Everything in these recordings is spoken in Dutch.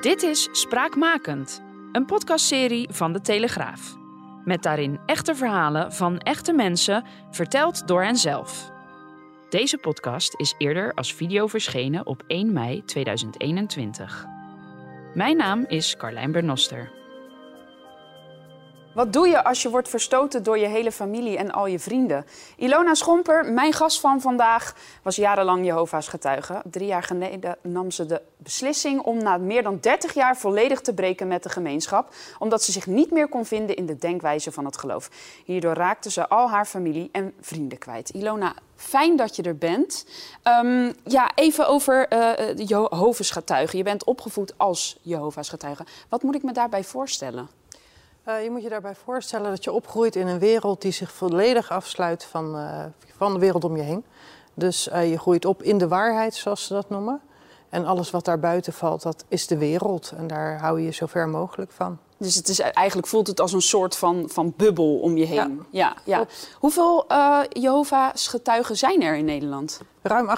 Dit is Spraakmakend, een podcastserie van De Telegraaf. Met daarin echte verhalen van echte mensen, verteld door henzelf. Deze podcast is eerder als video verschenen op 1 mei 2021. Mijn naam is Carlijn Bernoster. Wat doe je als je wordt verstoten door je hele familie en al je vrienden? Ilona Schomper, mijn gast van vandaag, was jarenlang Jehovah's getuige. Drie jaar geleden nam ze de beslissing om na meer dan 30 jaar volledig te breken met de gemeenschap, omdat ze zich niet meer kon vinden in de denkwijze van het geloof. Hierdoor raakte ze al haar familie en vrienden kwijt. Ilona, fijn dat je er bent. Um, ja, even over uh, Jehovah's getuigen. Je bent opgevoed als Jehovah's getuige. Wat moet ik me daarbij voorstellen? Uh, je moet je daarbij voorstellen dat je opgroeit in een wereld die zich volledig afsluit van, uh, van de wereld om je heen. Dus uh, je groeit op in de waarheid, zoals ze dat noemen. En alles wat daarbuiten valt, dat is de wereld. En daar hou je je zo ver mogelijk van. Dus het is, eigenlijk voelt het als een soort van, van bubbel om je heen. Ja, ja, ja. Hoeveel Jehovah's getuigen zijn er in Nederland? Ruim 28.000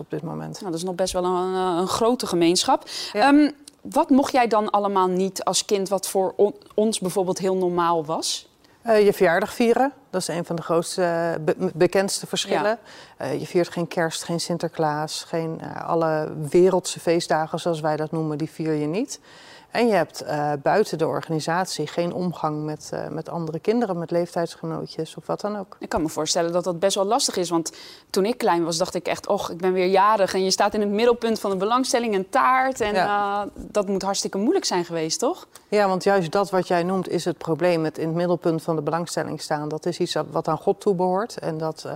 op dit moment. Nou, dat is nog best wel een, een grote gemeenschap. Ja. Um, wat mocht jij dan allemaal niet als kind, wat voor ons bijvoorbeeld heel normaal was? Uh, je verjaardag vieren, dat is een van de grootste, be bekendste verschillen. Ja. Uh, je viert geen kerst, geen Sinterklaas, geen uh, alle wereldse feestdagen zoals wij dat noemen, die vier je niet. En je hebt uh, buiten de organisatie geen omgang met, uh, met andere kinderen, met leeftijdsgenootjes of wat dan ook. Ik kan me voorstellen dat dat best wel lastig is. Want toen ik klein was, dacht ik echt, och, ik ben weer jarig. En je staat in het middelpunt van de belangstelling, een taart. En ja. uh, dat moet hartstikke moeilijk zijn geweest, toch? Ja, want juist dat wat jij noemt is het probleem. Het in het middelpunt van de belangstelling staan. Dat is iets wat aan God toebehoort. En dat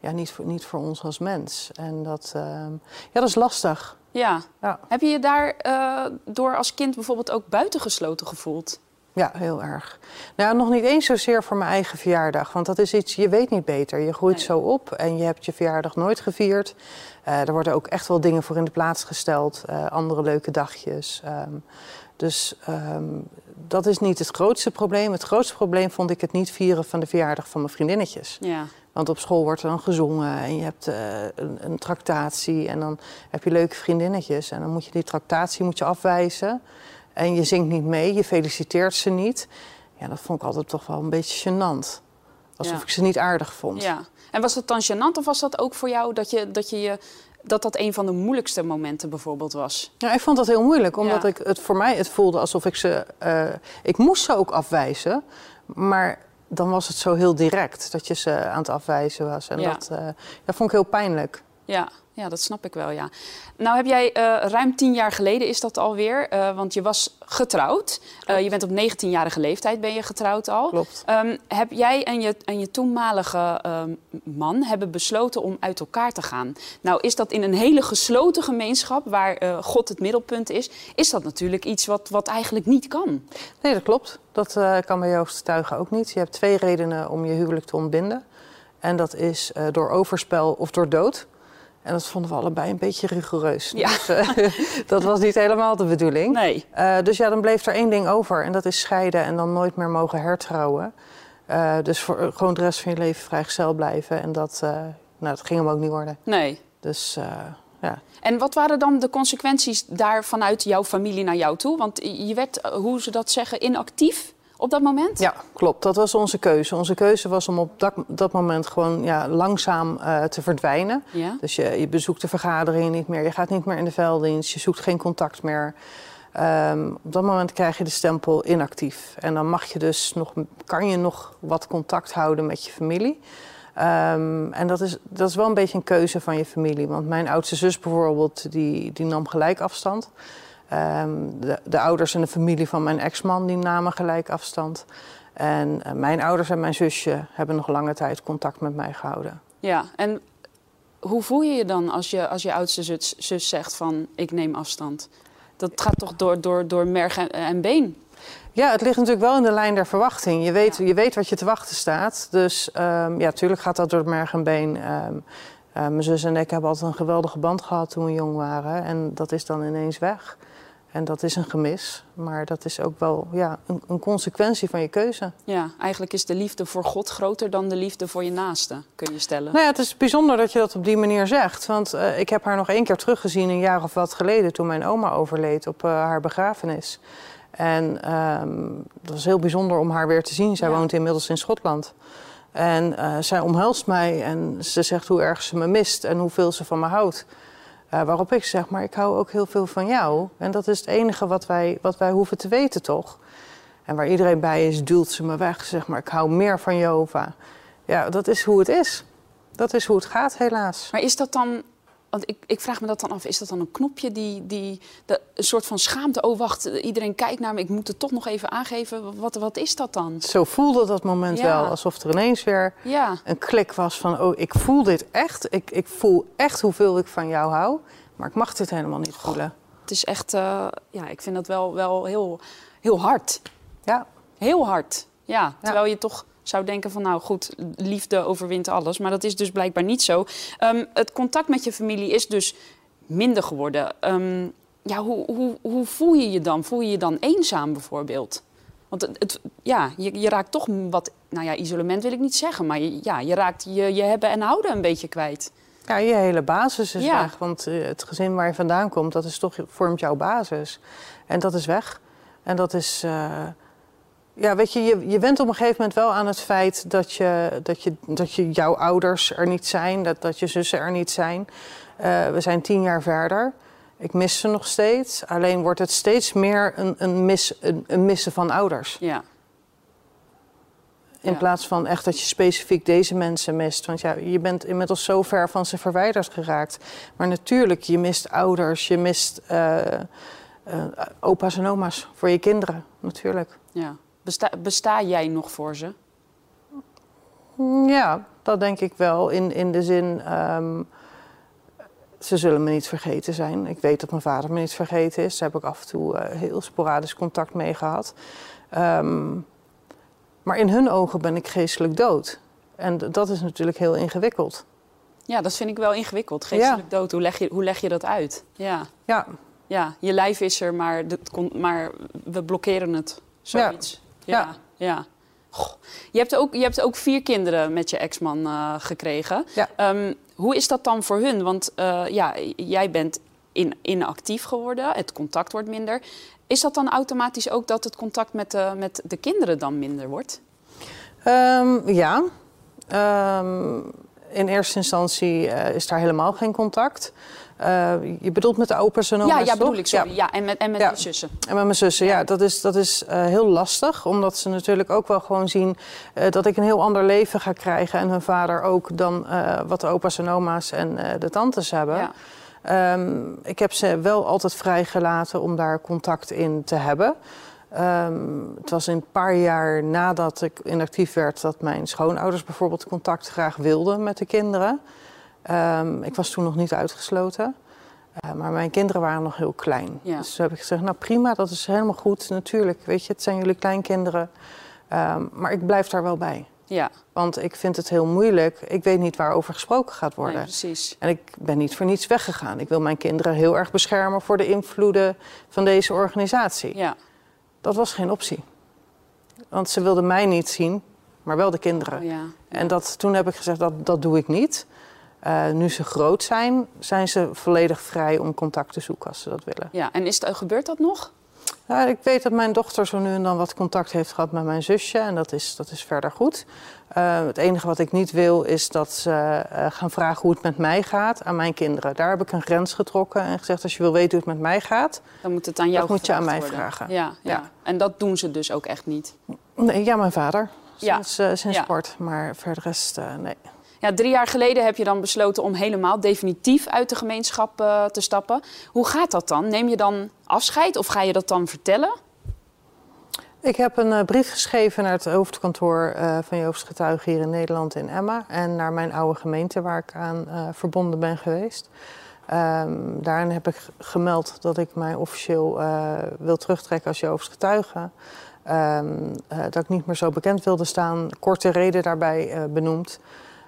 ja, niet, voor, niet voor ons als mens. En dat, ja, dat is lastig. Ja. ja. Heb je je daar uh, door als kind bijvoorbeeld ook buitengesloten gevoeld? Ja, heel erg. Nou, nog niet eens zozeer voor mijn eigen verjaardag. Want dat is iets, je weet niet beter. Je groeit nee. zo op en je hebt je verjaardag nooit gevierd. Uh, er worden ook echt wel dingen voor in de plaats gesteld. Uh, andere leuke dagjes. Um, dus um, dat is niet het grootste probleem. Het grootste probleem vond ik het niet vieren van de verjaardag van mijn vriendinnetjes. Ja. Want op school wordt er dan gezongen en je hebt uh, een, een, tractatie en dan heb je leuke vriendinnetjes. En dan moet je die tractatie moet je afwijzen. En je zingt niet mee, je feliciteert ze niet. Ja, dat vond ik altijd toch wel een beetje gênant. Alsof ja. ik ze niet aardig vond. Ja. En was dat dan gênant of was dat ook voor jou dat je, dat je je dat dat een van de moeilijkste momenten bijvoorbeeld was? Ja, ik vond dat heel moeilijk, omdat ja. ik het voor mij het voelde alsof ik ze. Uh, ik moest ze ook afwijzen, maar dan was het zo heel direct dat je ze aan het afwijzen was. En ja. dat, uh, dat vond ik heel pijnlijk. Ja, ja, dat snap ik wel, ja. Nou heb jij uh, ruim tien jaar geleden is dat alweer, uh, want je was getrouwd. Uh, je bent op 19-jarige leeftijd ben je getrouwd al. Klopt. Um, heb jij en je, en je toenmalige um, man hebben besloten om uit elkaar te gaan. Nou is dat in een hele gesloten gemeenschap waar God het middelpunt is, is dat natuurlijk iets wat, wat eigenlijk niet kan. Nee, dat klopt. Dat kan bij Joost getuigen ook niet. Je hebt twee redenen om je huwelijk te ontbinden. En dat is door overspel of door dood. En dat vonden we allebei een beetje rigoureus. Ja. Dus, uh, dat was niet helemaal de bedoeling. Nee. Uh, dus ja, dan bleef er één ding over. En dat is scheiden en dan nooit meer mogen hertrouwen. Uh, dus voor, gewoon de rest van je leven vrijgezel blijven. En dat, nou, dat ging hem ook niet worden. Nee. Dus ja. En wat waren dan de consequenties daar vanuit jouw familie naar jou toe? Want je werd, hoe ze dat zeggen, inactief op dat moment? Ja, klopt. Dat was onze keuze. Onze keuze was om op dat, dat moment gewoon ja, langzaam uh, te verdwijnen. Ja. Dus je, je bezoekt de vergaderingen niet meer, je gaat niet meer in de velddienst, je zoekt geen contact meer. Um, op dat moment krijg je de stempel inactief. En dan mag je dus nog, kan je nog wat contact houden met je familie. Um, en dat is, dat is wel een beetje een keuze van je familie. Want mijn oudste zus bijvoorbeeld, die, die nam gelijk afstand. Um, de, de, ouders en de familie van mijn ex-man die namen gelijk afstand. En uh, mijn ouders en mijn zusje hebben nog lange tijd contact met mij gehouden. Ja, en hoe voel je je dan als je, als je oudste zus, zus zegt van ik neem afstand? Dat gaat toch door, door, door merg en, en been? Ja, het ligt natuurlijk wel in de lijn der verwachting. Je weet, je weet wat je te wachten staat. Dus ehm, ja, tuurlijk gaat dat door merg en been. Ehm, eh, mijn zus en ik hebben altijd een geweldige band gehad toen we jong waren. En dat is dan ineens weg. En dat is een gemis. Maar dat is ook wel ja, een, een consequentie van je keuze. Ja, eigenlijk is de liefde voor God groter dan de liefde voor je naaste, kun je stellen. Nou ja, het is bijzonder dat je dat op die manier zegt. Want eh, ik heb haar nog één keer teruggezien, een jaar of wat geleden, toen mijn oma overleed op eh, haar begrafenis. En ehm dat was heel bijzonder om haar weer te zien. Zij Ja. woont inmiddels in Schotland. En eh, zij omhelst mij en ze zegt hoe erg ze me mist en hoeveel ze van me houdt. Eh, waarop ik zeg, maar ik hou ook heel veel van jou. En dat is het enige wat wij, wat wij hoeven te weten, toch? En waar iedereen bij is, duwt ze me weg. Zeg maar, ik hou meer van Jova. Ja, dat is hoe het is. Dat is hoe het gaat, helaas. Maar is dat dan, want ik, ik vraag me dat dan af, is dat dan een knopje die, die de, een soort van schaamte, oh wacht, iedereen kijkt naar me, ik moet het toch nog even aangeven. Wat, wat is dat dan? Zo voelde dat moment Ja. wel. Alsof er ineens weer Ja, een klik was van... oh, ik voel dit echt. Ik, ik voel echt hoeveel ik van jou hou. Maar ik mag dit helemaal niet voelen. het is echt, eh, ja, ik vind dat wel, wel heel, heel hard. Ja, Heel hard. Ja, terwijl je toch zou denken van nou goed, liefde overwint alles. Maar dat is dus blijkbaar niet zo. Ehm, het contact met je familie is dus minder geworden. Ehm, ja, hoe, hoe, hoe voel je je dan? Voel je je dan eenzaam bijvoorbeeld? Want het, het- ja, je, je raakt toch wat, nou ja, isolement wil ik niet zeggen. Maar je, ja, je raakt je, je hebben en houden een beetje kwijt. ja je hele basis is Ja. weg. Want eh, het gezin waar je vandaan komt, dat is toch, vormt jouw basis. En dat is weg. En dat is... eh, ja, weet je, je, je went op een gegeven moment wel aan het feit dat, je, dat, je, dat je, jouw ouders er niet zijn, dat, dat je zussen er niet zijn. Eh, we zijn tien jaar verder. Ik mis ze nog steeds. Alleen wordt het steeds meer een, een, mis, een, een missen van ouders. Ja, In Ja. plaats van echt dat je specifiek deze mensen mist. Want ja, je bent inmiddels zo ver van ze verwijderd geraakt. Maar natuurlijk, je mist ouders, je mist eh, eh, opa's en oma's voor je kinderen, natuurlijk. ja. Besta, besta jij nog voor ze? Ja, dat denk ik wel. In, in de zin, ehm, ze zullen me niet vergeten zijn. Ik weet dat mijn vader me niet vergeten is. Daar heb ik af en toe eh, heel sporadisch contact mee gehad. Ehm, maar in hun ogen ben ik geestelijk dood. En dat is natuurlijk heel ingewikkeld. Ja, dat vind ik wel ingewikkeld. Geestelijk dood, hoe leg, je, hoe leg je dat uit? Ja. Ja, Ja, je lijf is er, maar, maar we blokkeren het. Zoiets. Ja. Ja. ja. Goh. Je, hebt ook, je hebt ook vier kinderen met je ex-man eh, gekregen. Ja. Ehm, hoe is dat dan voor hun? Want eh, ja, jij bent in, inactief geworden, het contact wordt minder. Is dat dan automatisch ook dat het contact met de, met de kinderen dan minder wordt? Ehm, ja. Ehm, in eerste instantie eh, is daar helemaal geen contact. Eh, je bedoelt met de opa's en oma's, ja, ja, bedoel ik, sorry. Ja. en met, en met Ja. je zussen. En met mijn zussen, ja, dat is, dat is eh, heel lastig. Omdat ze natuurlijk ook wel gewoon zien eh, dat ik een heel ander leven ga krijgen. En hun vader ook dan wat de opa's en oma's en de tantes hebben. Ja. Ehm, ik heb ze wel altijd vrijgelaten om daar contact in te hebben. Ehm, het was een paar jaar nadat ik inactief werd dat mijn schoonouders bijvoorbeeld contact graag wilden met de kinderen. Ehm, ik was toen nog niet uitgesloten. Eh, maar mijn kinderen waren nog heel klein. Ja. Dus toen heb ik gezegd, nou prima, dat is helemaal goed. Natuurlijk, weet je, het zijn jullie kleinkinderen. Ehm, maar ik blijf daar wel bij. Ja, Want ik vind het heel moeilijk. Ik weet niet waarover gesproken gaat worden. nee, precies. En ik ben niet voor niets weggegaan. Ik wil mijn kinderen heel erg beschermen voor de invloeden van deze organisatie. Ja. Dat was geen optie. Want ze wilden mij niet zien, maar wel de kinderen. Oh, ja. En dat, toen heb ik gezegd, dat, dat doe ik niet. Eh, nu ze groot zijn, zijn ze volledig vrij om contact te zoeken als ze dat willen. ja, en is het, gebeurt dat nog? Ja, ik weet dat mijn dochter zo nu en dan wat contact heeft gehad met mijn zusje. En dat is, dat is verder goed. Eh, het enige wat ik niet wil is dat ze eh, gaan vragen hoe het met mij gaat aan mijn kinderen. Daar heb ik een grens getrokken en gezegd: als je wil weten hoe het met mij gaat. Dan moet het aan jou moet je aan mij worden. vragen. Ja, ja. Ja. En dat doen ze dus ook echt niet. Nee, ja, mijn vader. Ja. Sinds, eh, sinds Ja. sport. Maar verder rest, eh, nee. Ja, drie jaar geleden heb je dan besloten om helemaal definitief uit de gemeenschap eh, te stappen. Hoe gaat dat dan? Neem je dan afscheid of ga je dat dan vertellen? Ik heb een uh, brief geschreven naar het hoofdkantoor uh, van Joop's Getuigen hier in Nederland in Emma. En naar mijn oude gemeente waar ik aan verbonden ben geweest. Um, daarin heb ik gemeld dat ik mij officieel wil terugtrekken als Joop's Getuige. Um, dat ik niet meer zo bekend wilde staan. Korte reden daarbij benoemd.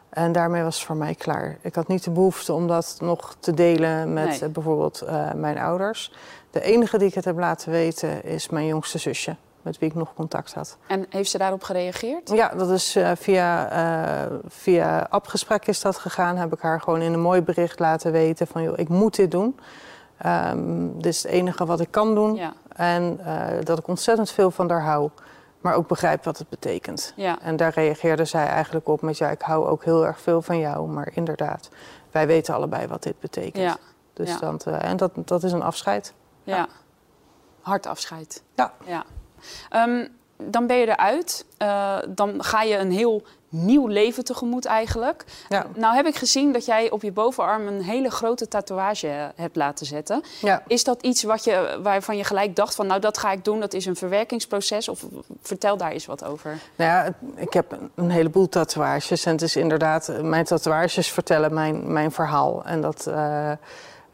En daarmee was het voor mij klaar. Ik had niet de behoefte om dat nog te delen met nee. bijvoorbeeld mijn ouders. De enige die ik het heb laten weten is mijn jongste zusje met wie ik nog contact had. En heeft ze daarop gereageerd? Ja, dat is uh, via, uh, via appgesprek is dat gegaan. Heb ik haar gewoon in een mooi bericht laten weten van... joh, ik moet dit doen. Um, dit is het enige wat ik kan doen. Ja. En dat ik ontzettend veel van haar hou. Maar ook begrijp wat het betekent. Ja. En daar reageerde zij eigenlijk op met... ja, ik hou ook heel erg veel van jou. Maar inderdaad, wij weten allebei wat dit betekent. Ja. Dus ja. Dat, en dat, dat is een afscheid. Ja. ja. Hard afscheid. Ja. ja. Um, dan ben je eruit. Uh, dan ga je een heel nieuw leven tegemoet eigenlijk. Ja. Nou heb ik gezien dat jij op je bovenarm een hele grote tatoeage hebt laten zetten. Ja. Is dat iets wat je, waarvan je gelijk dacht van nou dat ga ik doen, dat is een verwerkingsproces? Of vertel daar eens wat over. Nou ja, ik heb een heleboel tatoeages en het is inderdaad, mijn tatoeages vertellen mijn, mijn verhaal. En dat... Uh,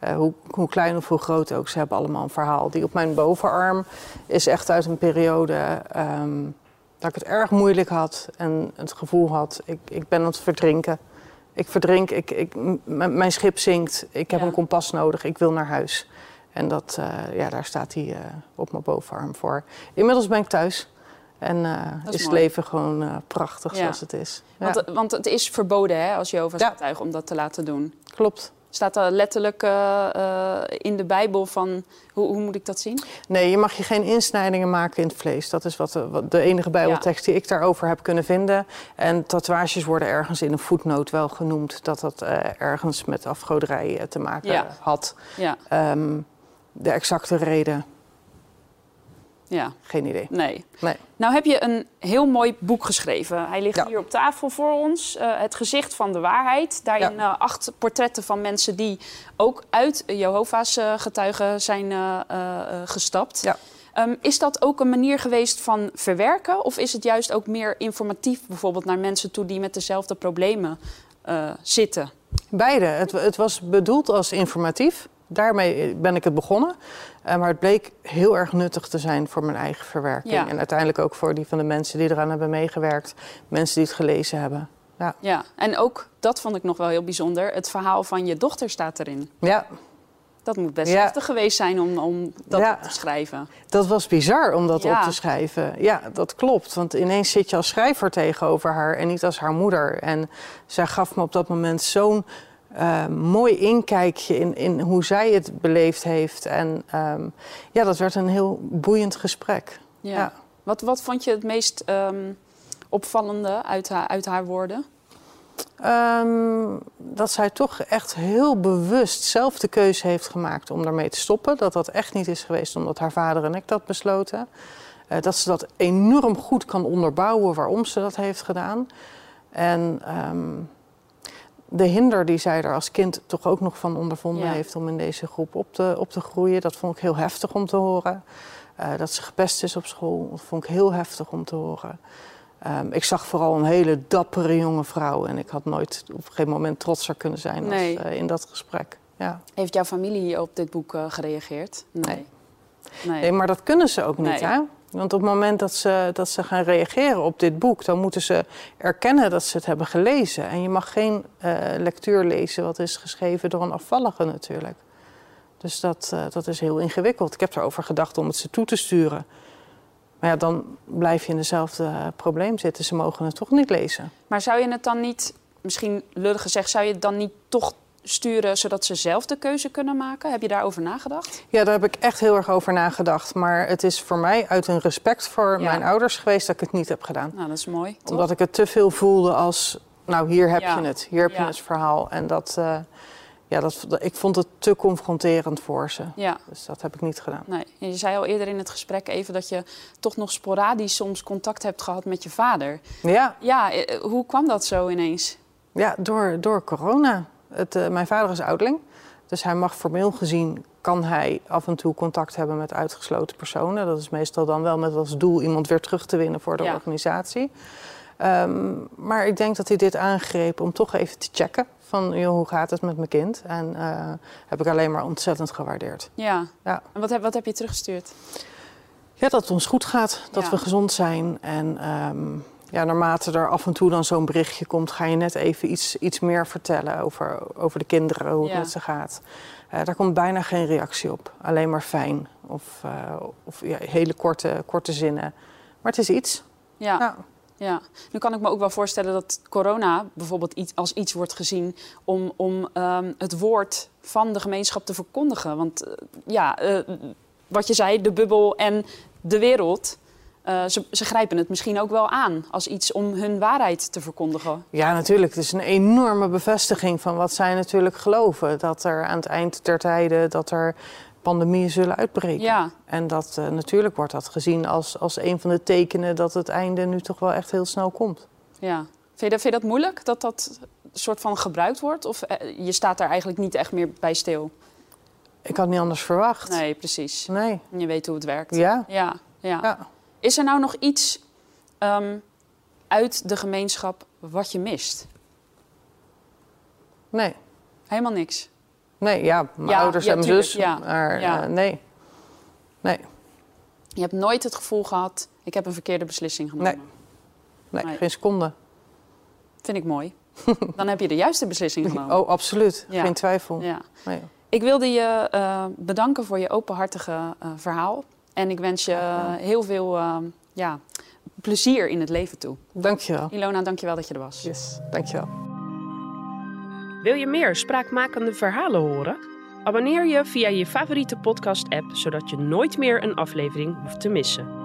uh, hoe, hoe, klein of hoe groot ook, ze hebben allemaal een verhaal. Die op mijn bovenarm is echt uit een periode um, dat ik het erg moeilijk had en het gevoel had, ik, ik ben aan het verdrinken. Ik verdrink, ik, ik, mijn schip zinkt, ik heb ja. een kompas nodig, ik wil naar huis. En dat, uh, ja, daar staat hij uh, op mijn bovenarm voor. Inmiddels ben ik thuis. En uh, is, is het leven gewoon uh, prachtig ja. zoals het is. Ja. Want, want, het is verboden hè, als Jehovah's ja. getuige om dat te laten doen. Klopt. Staat er letterlijk uh, uh, in de Bijbel van hoe, hoe, moet ik dat zien? Nee, je mag je geen insnijdingen maken in het vlees. Dat is wat de, wat de enige Bijbeltekst ja. die ik daarover heb kunnen vinden. En tatoeages worden ergens in een voetnoot wel genoemd dat dat uh, ergens met afgoderij te maken ja. had. Ja. Um, de exacte reden ja. Geen idee. Nee. nee. Nou heb je een heel mooi boek geschreven. Hij ligt ja. hier op tafel voor ons. Uh, het gezicht van de waarheid. Daarin ja. uh, acht portretten van mensen die ook uit Jehovah's uh, getuigen zijn gestapt. Ja. Um, is dat ook een manier geweest van verwerken? Of is het juist ook meer informatief bijvoorbeeld naar mensen toe die met dezelfde problemen zitten? Beide. Het, het was bedoeld als informatief daarmee ben ik het begonnen. Uh, maar het bleek heel erg nuttig te zijn voor mijn eigen verwerking. Ja. En uiteindelijk ook voor die van de mensen die eraan hebben meegewerkt. Mensen die het gelezen hebben. Ja. ja, en ook, dat vond ik nog wel heel bijzonder, het verhaal van je dochter staat erin. Ja. Dat moet best ja. heftig geweest zijn om, om dat ja. op te schrijven. Dat was bizar om dat ja. op te schrijven. Ja, dat klopt. Want ineens zit je als schrijver tegenover haar en niet als haar moeder. En zij gaf me op dat moment zo'n uh, mooi inkijkje in, in hoe zij het beleefd heeft. En um, ja, dat werd een heel boeiend gesprek. Ja. ja. Wat, wat vond je het meest um, opvallende uit haar, uit haar woorden? Um, dat zij toch echt heel bewust zelf de keuze heeft gemaakt om daarmee te stoppen. Dat dat echt niet is geweest omdat haar vader en ik dat besloten. Uh, dat ze dat enorm goed kan onderbouwen waarom ze dat heeft gedaan. En de hinder die zij er als kind toch ook nog van ondervonden ja. heeft om in deze groep op te, op te groeien. Dat vond ik heel heftig om te horen. Uh, dat ze gepest is op school, dat vond ik heel heftig om te horen. Um, ik zag vooral een hele dappere jonge vrouw en ik had nooit op geen moment trotser kunnen zijn nee. als, uh, in dat gesprek. Ja. Heeft jouw familie op dit boek uh, gereageerd? Nee. nee. nee. maar dat kunnen ze ook niet, hè? Want op het moment dat ze, dat ze gaan reageren op dit boek, dan moeten ze erkennen dat ze het hebben gelezen. En je mag geen uh, lectuur lezen wat is geschreven door een afvallige natuurlijk. Dus dat, uh, dat is heel ingewikkeld. Ik heb erover gedacht om het ze toe te sturen. Maar ja, dan blijf je in dezelfde uh, probleem zitten. Ze mogen het toch niet lezen. Maar zou je het dan niet, misschien lullig gezegd, zou je het dan niet toch sturen zodat ze zelf de keuze kunnen maken? Heb je daarover nagedacht? Ja, daar heb ik echt heel erg over nagedacht. Maar het is voor mij uit een respect voor ja. mijn ouders geweest dat ik het niet heb gedaan. Nou, dat is mooi. Toch? Omdat ik het te veel voelde als, nou hier heb ja. je het, hier heb ja. je het verhaal. En dat, uh, ja, dat, ik vond het te confronterend voor ze. Ja. Dus dat heb ik niet gedaan. Nee. Je zei al eerder in het gesprek even dat je toch nog sporadisch soms contact hebt gehad met je vader. Ja. Ja, eh, hoe kwam dat zo ineens? Ja, door, door corona. Het, uh, mijn vader is oudeling. Dus hij mag formeel gezien, kan hij af en toe contact hebben met uitgesloten personen. Dat is meestal dan wel met als doel iemand weer terug te winnen voor de Ja. organisatie. Ehm, maar ik denk dat hij dit aangreep om toch even te checken van joh, hoe gaat het met mijn kind. En eh, heb ik alleen maar ontzettend gewaardeerd. Ja. Ja. En wat heb, wat heb je teruggestuurd? Ja, dat het ons goed gaat, dat Ja. we gezond zijn. En ehm, ja, naarmate er af en toe dan zo'n berichtje komt, ga je net even iets, iets meer vertellen over, over de kinderen, hoe het Ja. met ze gaat. Eh, daar komt bijna geen reactie op. Alleen maar fijn. Of, eh, of ja, hele korte, korte zinnen. Maar het is iets. Ja. Ja. Ja, nu kan ik me ook wel voorstellen dat corona bijvoorbeeld iets, als iets wordt gezien om, om ehm, het woord van de gemeenschap te verkondigen. Want eh, ja, wat je zei, de bubbel en de wereld, eh, ze, ze grijpen het misschien ook wel aan als iets om hun waarheid te verkondigen. Ja, natuurlijk. Het is een enorme bevestiging van wat zij natuurlijk geloven. Dat er aan het eind der tijden dat er pandemieën zullen uitbreken. Ja, En dat, eh, natuurlijk wordt dat gezien als, als een van de tekenen dat het einde nu toch wel echt heel snel komt. ja. Vind je, dat, vind je dat moeilijk dat dat soort van gebruikt wordt? Of eh, je staat daar eigenlijk niet echt meer bij stil? Ik had niet anders verwacht. Nee, precies. Nee. Je weet hoe het werkt. Ja. Ja, ja. ja. Is er nou nog iets ehm, uit de gemeenschap wat je mist? Nee. Helemaal niks. Nee, ja, mijn Ja, ouders en mijn zus. ja. Maar Ja. eh, nee. Nee. Je hebt nooit het gevoel gehad, ik heb een verkeerde beslissing genomen. Nee, Nee. geen seconde. Vind ik mooi. Dan heb je de juiste beslissing genomen. Oh, absoluut. Geen twijfel. Ja. Nee. Ik wilde je eh, bedanken voor je openhartige eh, verhaal. En ik wens je gedaan. heel veel eh, ja, plezier in het leven toe. Dankjewel. Ilona, dankjewel dat je er was. Yes, dankjewel. Wil je meer spraakmakende verhalen horen? Abonneer je via je favoriete podcast-app, zodat je nooit meer een aflevering hoeft te missen.